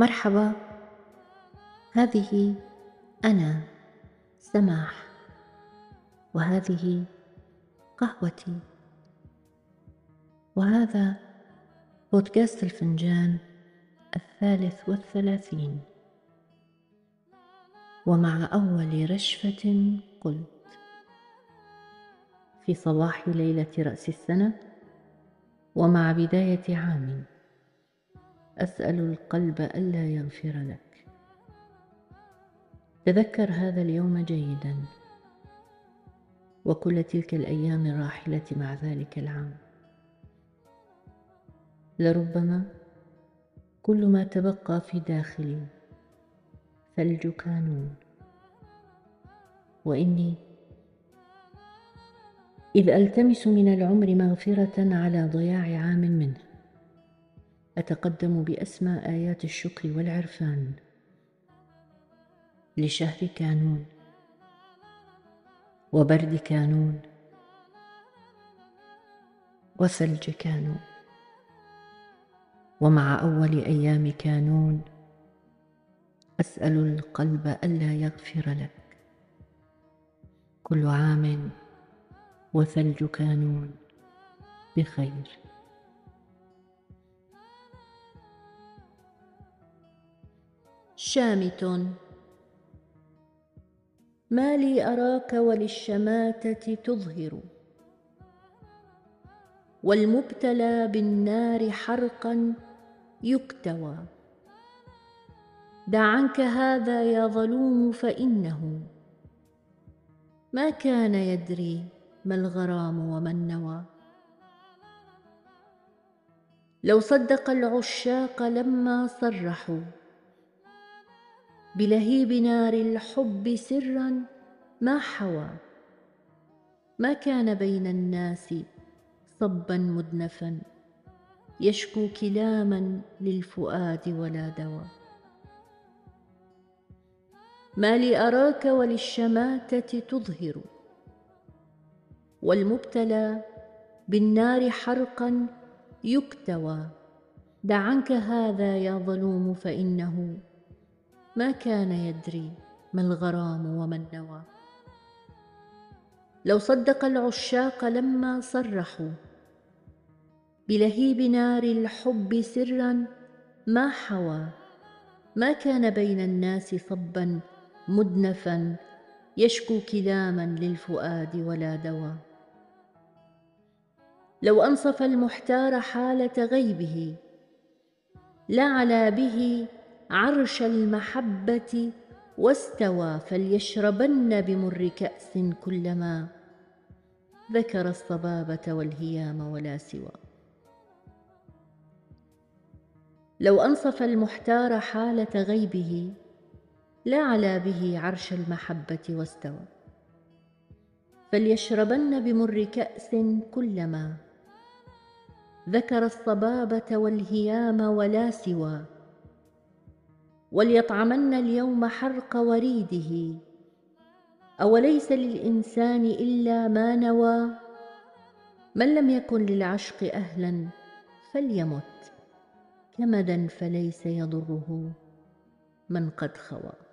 مرحبا. هذه أنا سماح. وهذه قهوتي. وهذا بودكاست الفنجان الثالث والثلاثين. ومع أول رشفة قلت في صباح ليلة رأس السنة ومع بداية عام. أسأل القلب ألا يغفر لك. تذكر هذا اليوم جيدا وكل تلك الأيام الراحلة مع ذلك العام. لربما كل ما تبقى في داخلي ثلج كانون وإني إذ ألتمس من العمر مغفرة على ضياع عام منه. أتقدم باسمى آيات الشكر والعرفان. لشهر كانون. وبرد كانون. وثلج كانون. ومع أول أيام كانون. أسأل القلب ألا يغفر لك. كل عام وثلج كانون بخير. شامت. ما لي أراك وللشماتة تظهر. والمبتلى بالنار حرقا يكتوى. دع عنك هذا يا ظلوم فإنه. ما كان يدري ما الغرام وما النوى. لو صدق العشاق لما صرحوا. بلهيب نار الحب سرا ما حوى. ما كان بين الناس صبا مدنفا يشكو كلاما للفؤاد ولا دواء ما لي أراك وللشماتة تظهر والمبتلى بالنار حرقا يكتوى. دع عنك هذا يا ظلوم فإنه ما كان يدري ما الغرام وما النوى. لو صدق العشاق لما صرحوا بلهيب نار الحب سرا ما حوى. ما كان بين الناس صبا مدنفا يشكو كلاما للفؤاد ولا دواء لو أنصف المحتار حالة غيبه لعلى به عرش المحبة واستوى فليشربن بمر كأس كلما ذكر الصبابة والهيام ولا سوى. لو أنصف المحتار حالة غيبه لعلى به عرش المحبة واستوى. فليشربن بمر كأس كلما ذكر الصبابة والهيام ولا سوى. وليطعمن اليوم حرق وريده. أوليس للإنسان إلا ما نوى؟ من لم يكن للعشق أهلا فليمت كمدا فليس يضره من قد خوى.